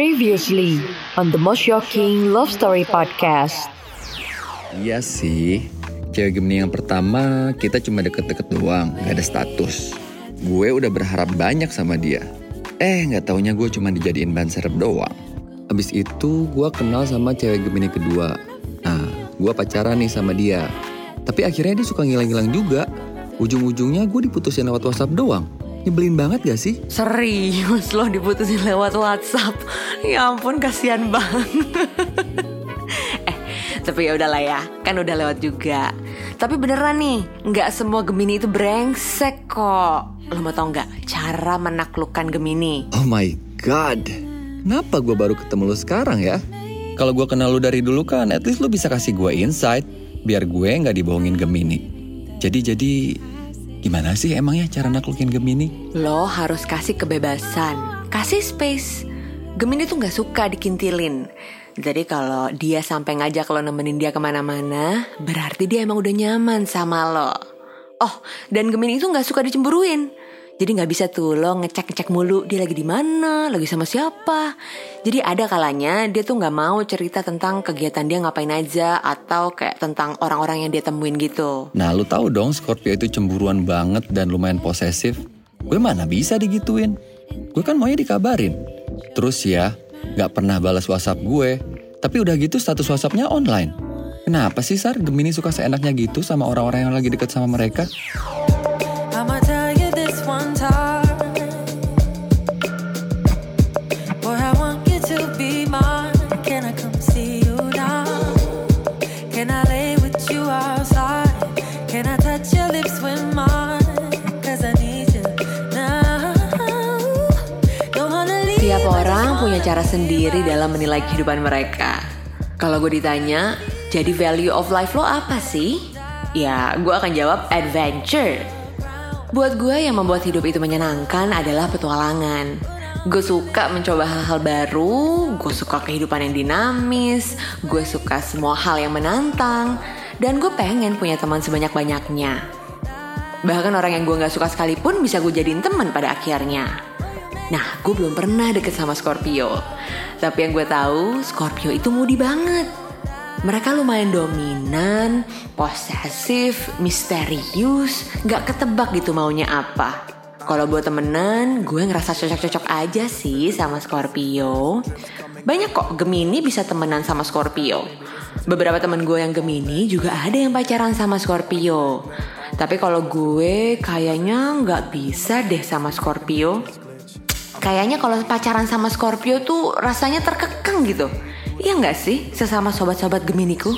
Previously on the most shocking love story podcast. Iya sih, cewek Gemini yang pertama kita cuma deket-deket doang, gak ada status. Gue udah berharap banyak sama dia. Eh, nggak taunya gue cuma dijadiin ban serep doang. Abis itu gue kenal sama cewek Gemini kedua. Nah, gue pacaran nih sama dia. Tapi akhirnya dia suka ngilang-ngilang juga. Ujung-ujungnya gue diputusin lewat WhatsApp doang. Nyebelin banget gak sih? Serius loh diputusin lewat WhatsApp. Ya ampun kasihan banget. eh, tapi ya udahlah ya, kan udah lewat juga. Tapi beneran nih, nggak semua Gemini itu brengsek kok. Lo mau tau nggak cara menaklukkan Gemini? Oh my god. Kenapa gue baru ketemu lu sekarang ya? Kalau gue kenal lu dari dulu kan, at least lu bisa kasih gue insight. Biar gue nggak dibohongin Gemini. Jadi, jadi Gimana sih emangnya cara naklukin Gemini? Lo harus kasih kebebasan, kasih space. Gemini tuh gak suka dikintilin. Jadi kalau dia sampai ngajak lo nemenin dia ke mana-mana, berarti dia emang udah nyaman sama lo. Oh, dan Gemini itu gak suka dicemburuin. Jadi nggak bisa tuh lo ngecek-ngecek mulu dia lagi di mana, lagi sama siapa. Jadi ada kalanya dia tuh nggak mau cerita tentang kegiatan dia ngapain aja atau kayak tentang orang-orang yang dia temuin gitu. Nah lu tahu dong Scorpio itu cemburuan banget dan lumayan posesif. Gue mana bisa digituin. Gue kan maunya dikabarin. Terus ya, nggak pernah balas WhatsApp gue. Tapi udah gitu status WhatsAppnya online. Kenapa sih Sar Gemini suka seenaknya gitu sama orang-orang yang lagi deket sama mereka? Cara sendiri dalam menilai kehidupan mereka. Kalau gue ditanya, jadi value of life lo apa sih? Ya, gue akan jawab adventure. Buat gue yang membuat hidup itu menyenangkan adalah petualangan. Gue suka mencoba hal-hal baru, gue suka kehidupan yang dinamis, gue suka semua hal yang menantang, dan gue pengen punya teman sebanyak-banyaknya. Bahkan orang yang gue gak suka sekalipun bisa gue jadiin teman pada akhirnya. Nah, gue belum pernah deket sama Scorpio. Tapi yang gue tahu, Scorpio itu moody banget. Mereka lumayan dominan, posesif, misterius, gak ketebak gitu maunya apa. Kalau buat temenan, gue ngerasa cocok-cocok aja sih sama Scorpio. Banyak kok Gemini bisa temenan sama Scorpio. Beberapa temen gue yang Gemini juga ada yang pacaran sama Scorpio. Tapi kalau gue kayaknya nggak bisa deh sama Scorpio. Kayaknya kalau pacaran sama Scorpio tuh rasanya terkekang gitu. Iya nggak sih sesama sobat-sobat Geminiku?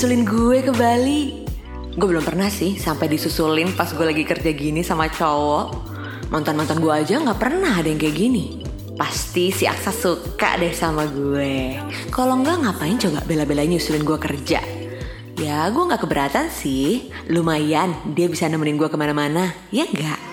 Nyusulin gue ke Bali. Gue belum pernah sih sampai disusulin pas gue lagi kerja gini sama cowok. Mantan-mantan gue aja nggak pernah ada yang kayak gini. Pasti si Aksa suka deh sama gue. Kalau nggak ngapain coba bela-belain nyusulin gue kerja. Ya gue nggak keberatan sih. Lumayan dia bisa nemenin gue ke mana-mana. Ya nggak?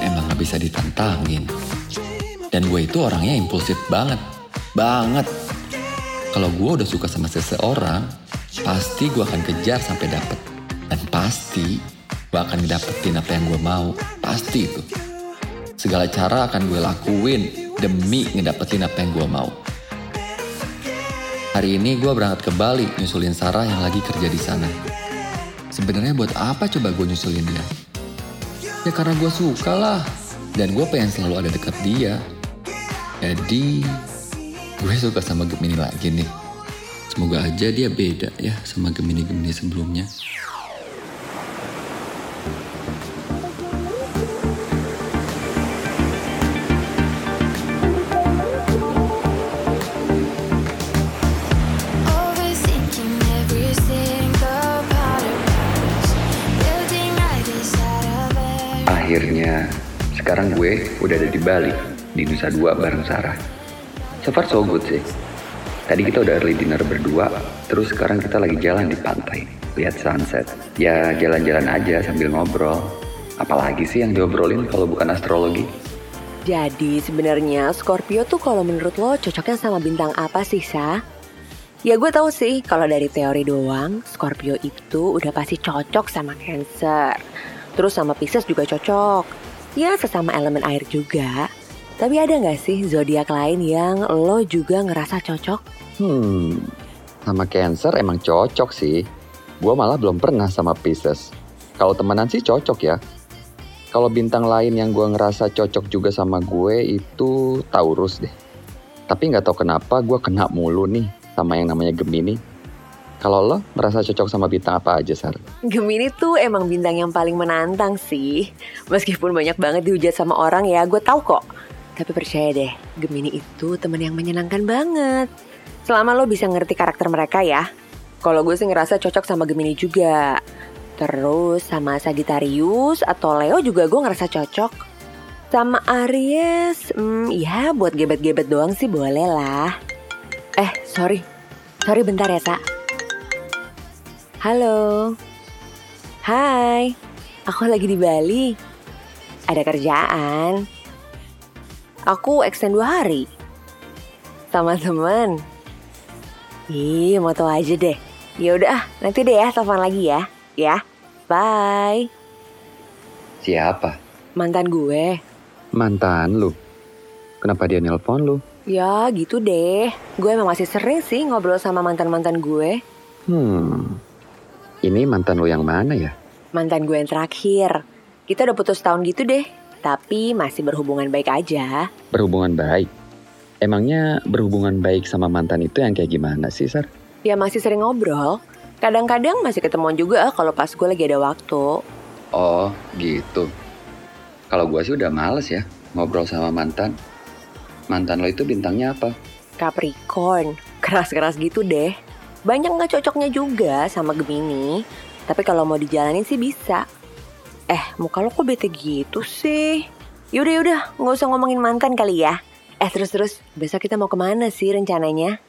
Emang gak bisa ditantangin. Dan gue itu orangnya impulsif banget. Banget. Kalau gue udah suka sama seseorang, pasti gue akan kejar sampai dapet. Dan pasti gue akan dapetin apa yang gue mau. Pasti itu. Segala cara akan gue lakuin demi ngedapetin apa yang gue mau. Hari ini gue berangkat ke Bali nyusulin Sarah yang lagi kerja di sana. Sebenarnya buat apa coba gue nyusulin dia? Ya karena gue suka lah. Dan gue pengen selalu ada dekat dia. Jadi gue suka sama Gemini lagi nih. Semoga aja dia beda ya sama Gemini-Gemini sebelumnya. Gue udah ada di Bali, di Nusa Dua bareng Sarah. So far so good sih. Tadi kita udah early dinner berdua, terus sekarang kita lagi jalan di pantai, lihat sunset. Ya jalan-jalan aja sambil ngobrol. Apalagi sih yang diobrolin kalau bukan astrologi? Jadi sebenarnya Scorpio tuh kalau menurut lo cocoknya sama bintang apa sih, Sa? Ya gue tahu sih kalau dari teori doang, Scorpio itu udah pasti cocok sama Cancer. Terus sama Pisces juga cocok. Ya sesama elemen air juga. Tapi ada nggak sih zodiak lain yang lo juga ngerasa cocok? Hmm, sama Cancer emang cocok sih. Gue malah belum pernah sama Pisces. Kalau temenan sih cocok ya. Kalau bintang lain yang gue ngerasa cocok juga sama gue itu Taurus deh. Tapi nggak tahu kenapa gue kena mulu nih sama yang namanya Gemini. Kalau lo merasa cocok sama bintang apa aja, Sar? Gemini tuh emang bintang yang paling menantang sih. Meskipun banyak banget dihujat sama orang ya, gue tahu kok. Tapi percaya deh, Gemini itu temen yang menyenangkan banget. Selama lo bisa ngerti karakter mereka ya. Kalau gue sih ngerasa cocok sama Gemini juga. Terus sama Sagittarius atau Leo juga gue ngerasa cocok. Sama Aries, hmm, ya buat gebet-gebet doang sih boleh lah. Eh, sorry. Sorry bentar ya, Sa. Halo. Hai. Aku lagi di Bali. Ada kerjaan. Aku extend dua hari. Sama temen. Ih, mau tau aja deh. Ya udah, nanti deh ya telepon lagi ya. Ya. Bye. Siapa? Mantan gue. Mantan lu. Kenapa dia nelpon lu? Ya gitu deh. Gue emang masih sering sih ngobrol sama mantan-mantan gue. Hmm, ini mantan lu yang mana ya? Mantan gue yang terakhir. Kita udah putus tahun gitu deh. Tapi masih berhubungan baik aja. Berhubungan baik. Emangnya berhubungan baik sama mantan itu yang kayak gimana sih, Sar? Ya masih sering ngobrol. Kadang-kadang masih ketemuan juga kalau pas gue lagi ada waktu. Oh, gitu. Kalau gua sih udah males ya ngobrol sama mantan. Mantan lo itu bintangnya apa? Capricorn, keras-keras gitu deh. Banyak nggak cocoknya juga sama Gemini. Tapi kalau mau dijalanin sih bisa. Eh, muka lo kok bete gitu sih? Yaudah, yaudah, nggak usah ngomongin mantan kali ya. Eh, terus-terus, besok kita mau ke mana sih rencananya?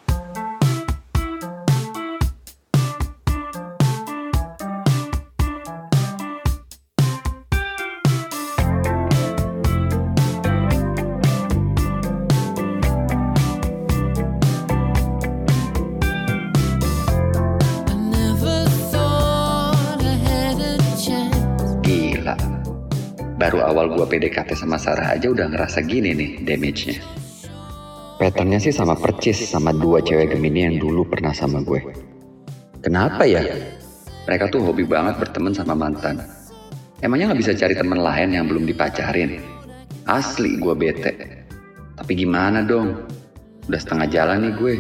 Awal gua PDKT sama Sarah aja udah ngerasa gini nih damage-nya. Patternnya sih sama percis sama dua cewek Gemini yang dulu pernah sama gue. Kenapa ya? Mereka tuh hobi banget berteman sama mantan. Emangnya nggak bisa cari teman lain yang belum dipacarin? Asli gue bete. Tapi gimana dong? Udah setengah jalan nih gue.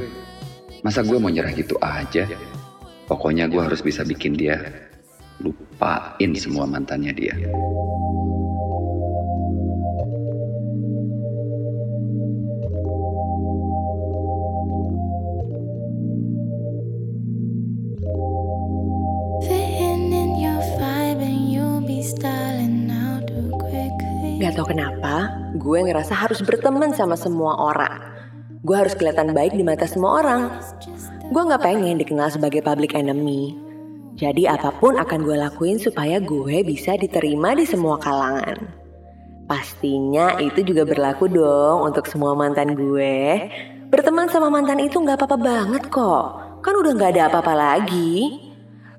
Masa gue mau nyerah gitu aja? Pokoknya gue harus bisa bikin dia lupain semua mantannya dia. Gak tau kenapa, gue ngerasa harus berteman sama semua orang. Gue harus kelihatan baik di mata semua orang. Gue gak pengen dikenal sebagai public enemy. Jadi apa pun akan gue lakuin supaya gue bisa diterima di semua kalangan. Pastinya itu juga berlaku dong untuk semua mantan gue. Berteman sama mantan itu gak apa-apa banget kok. Kan udah gak ada apa-apa lagi.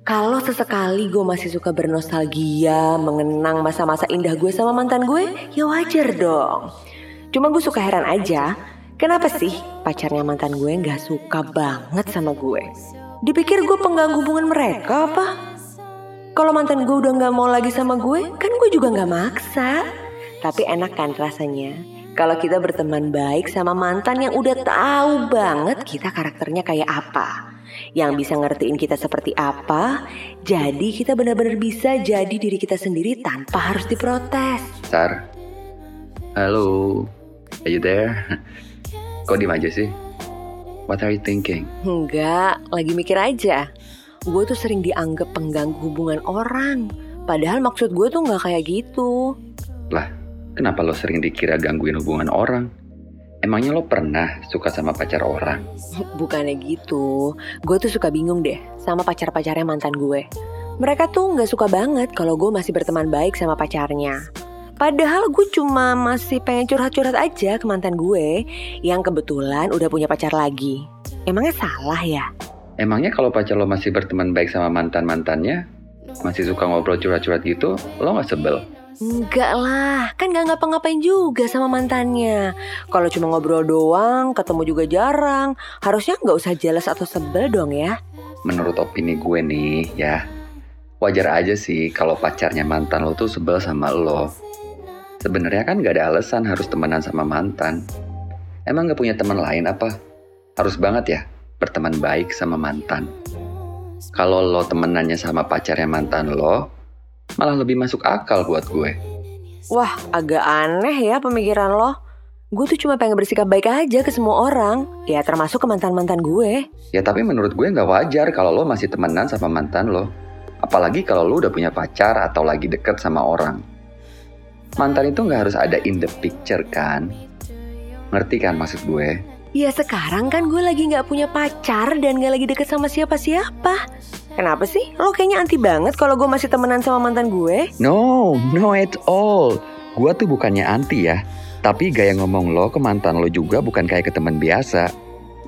Kalau sesekali gue masih suka bernostalgia, mengenang masa-masa indah gue sama mantan gue, ya wajar dong. Cuma gue suka heran aja, Kenapa sih pacarnya mantan gue nggak suka banget sama gue? Dipikir gue pengganggu hubungan mereka apa? Kalau mantan gue udah nggak mau lagi sama gue, kan gue juga nggak maksa. Tapi enak kan rasanya kalau kita berteman baik sama mantan yang udah tahu banget kita karakternya kayak apa. Yang bisa ngertiin kita seperti apa, jadi kita benar-benar bisa jadi diri kita sendiri tanpa harus diprotes. Sar, halo, are you there? Kok diem aja sih? What are you thinking? Enggak, lagi mikir aja. Gue tuh sering dianggap pengganggu hubungan orang. Padahal maksud gue tuh nggak kayak gitu. Lah, kenapa lo sering dikira gangguin hubungan orang? Emangnya lo pernah suka sama pacar orang? Bukannya gitu. Gue tuh suka bingung deh sama pacar-pacarnya mantan gue. Mereka tuh nggak suka banget kalau gue masih berteman baik sama pacarnya. Padahal gue cuma masih pengen curhat-curhat aja ke mantan gue yang kebetulan udah punya pacar lagi. Emangnya salah ya? Emangnya kalau pacar lo masih berteman baik sama mantan-mantannya, masih suka ngobrol curhat-curhat gitu, lo gak sebel? Enggak lah, kan gak ngapa-ngapain juga sama mantannya. Kalau cuma ngobrol doang, ketemu juga jarang. Harusnya nggak usah jelas atau sebel dong ya. Menurut opini gue nih, ya, wajar aja sih kalau pacarnya mantan lo tuh sebel sama lo. Sebenarnya kan gak ada alasan harus temenan sama mantan. Emang gak punya teman lain apa? Harus banget ya berteman baik sama mantan. Kalau lo temenannya sama pacarnya mantan lo, malah lebih masuk akal buat gue. Wah, agak aneh ya pemikiran lo. Gue tuh cuma pengen bersikap baik aja ke semua orang. Ya termasuk ke mantan-mantan gue. Ya tapi menurut gue nggak wajar kalau lo masih temenan sama mantan lo. Apalagi kalau lo udah punya pacar atau lagi deket sama orang. Mantan itu nggak harus ada in the picture kan? Ngerti kan maksud gue? Ya sekarang kan gue lagi nggak punya pacar dan gak lagi deket sama siapa-siapa. Kenapa sih? Lo kayaknya anti banget kalau gue masih temenan sama mantan gue. No, no at all. Gua tuh bukannya anti ya. Tapi gaya ngomong lo ke mantan lo juga bukan kayak ke teman biasa.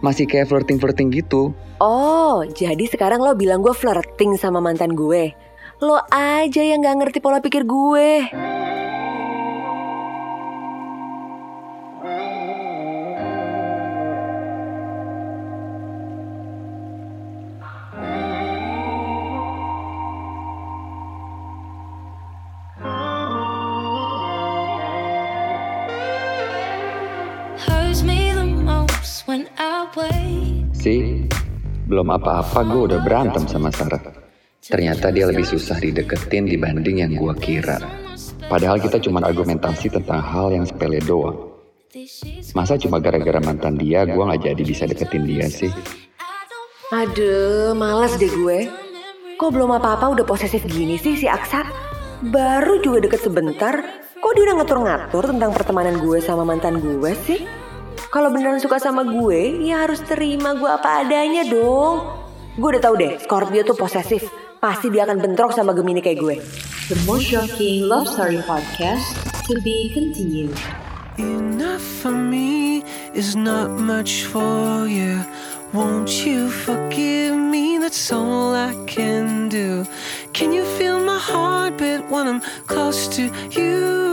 Masih kayak flirting-flirting gitu. Oh, jadi sekarang lo bilang gue flirting sama mantan gue. Lo aja yang gak ngerti pola pikir gue. Sih, belum apa-apa gue udah berantem sama Sarah. Ternyata dia lebih susah dideketin dibanding yang gua kira. Padahal kita cuma argumentasi tentang hal yang sepele doang. Masa cuma gara-gara mantan dia gua nggak jadi bisa deketin dia sih? Aduh, males deh gue. Kok belum apa-apa udah posesif gini sih si Aksa? Baru juga deket sebentar, kok dia udah ngatur-ngatur tentang pertemanan gue sama mantan gue sih? Kalau beneran suka sama gue, ya harus terima gue apa adanya dong. Gue udah tahu deh, Scorpio tuh posesif. Pasti dia akan bentrok sama Gemini kayak gue. The Most Shocking Love Story Podcast to be continued. Enough for me is not much for you. Won't you forgive me? That's all I can do. Can you feel my heartbeat when I'm close to you?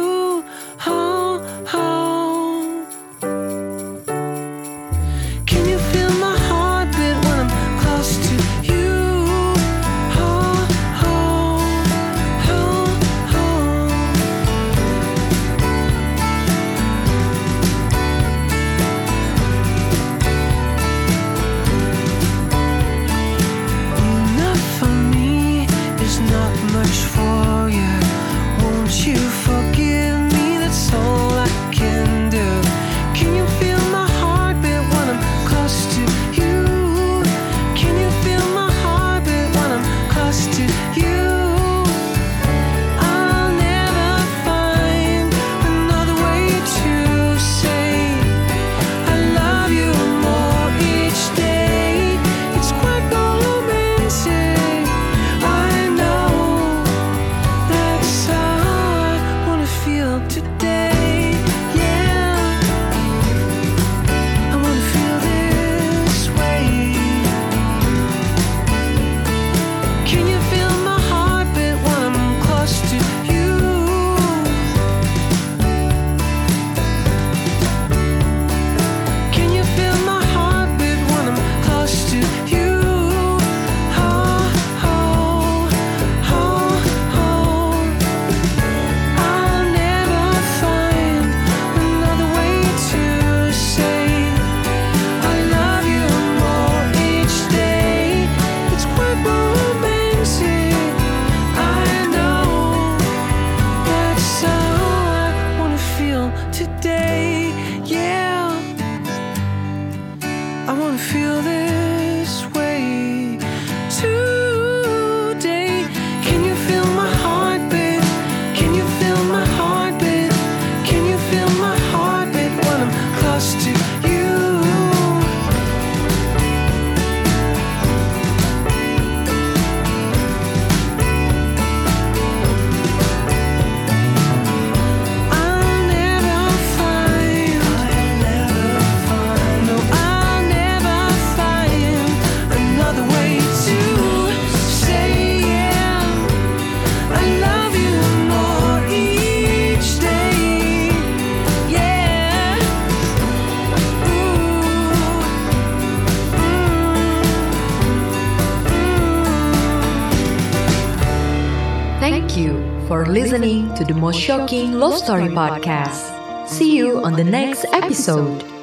To the most shocking love story podcast. See you on the next episode.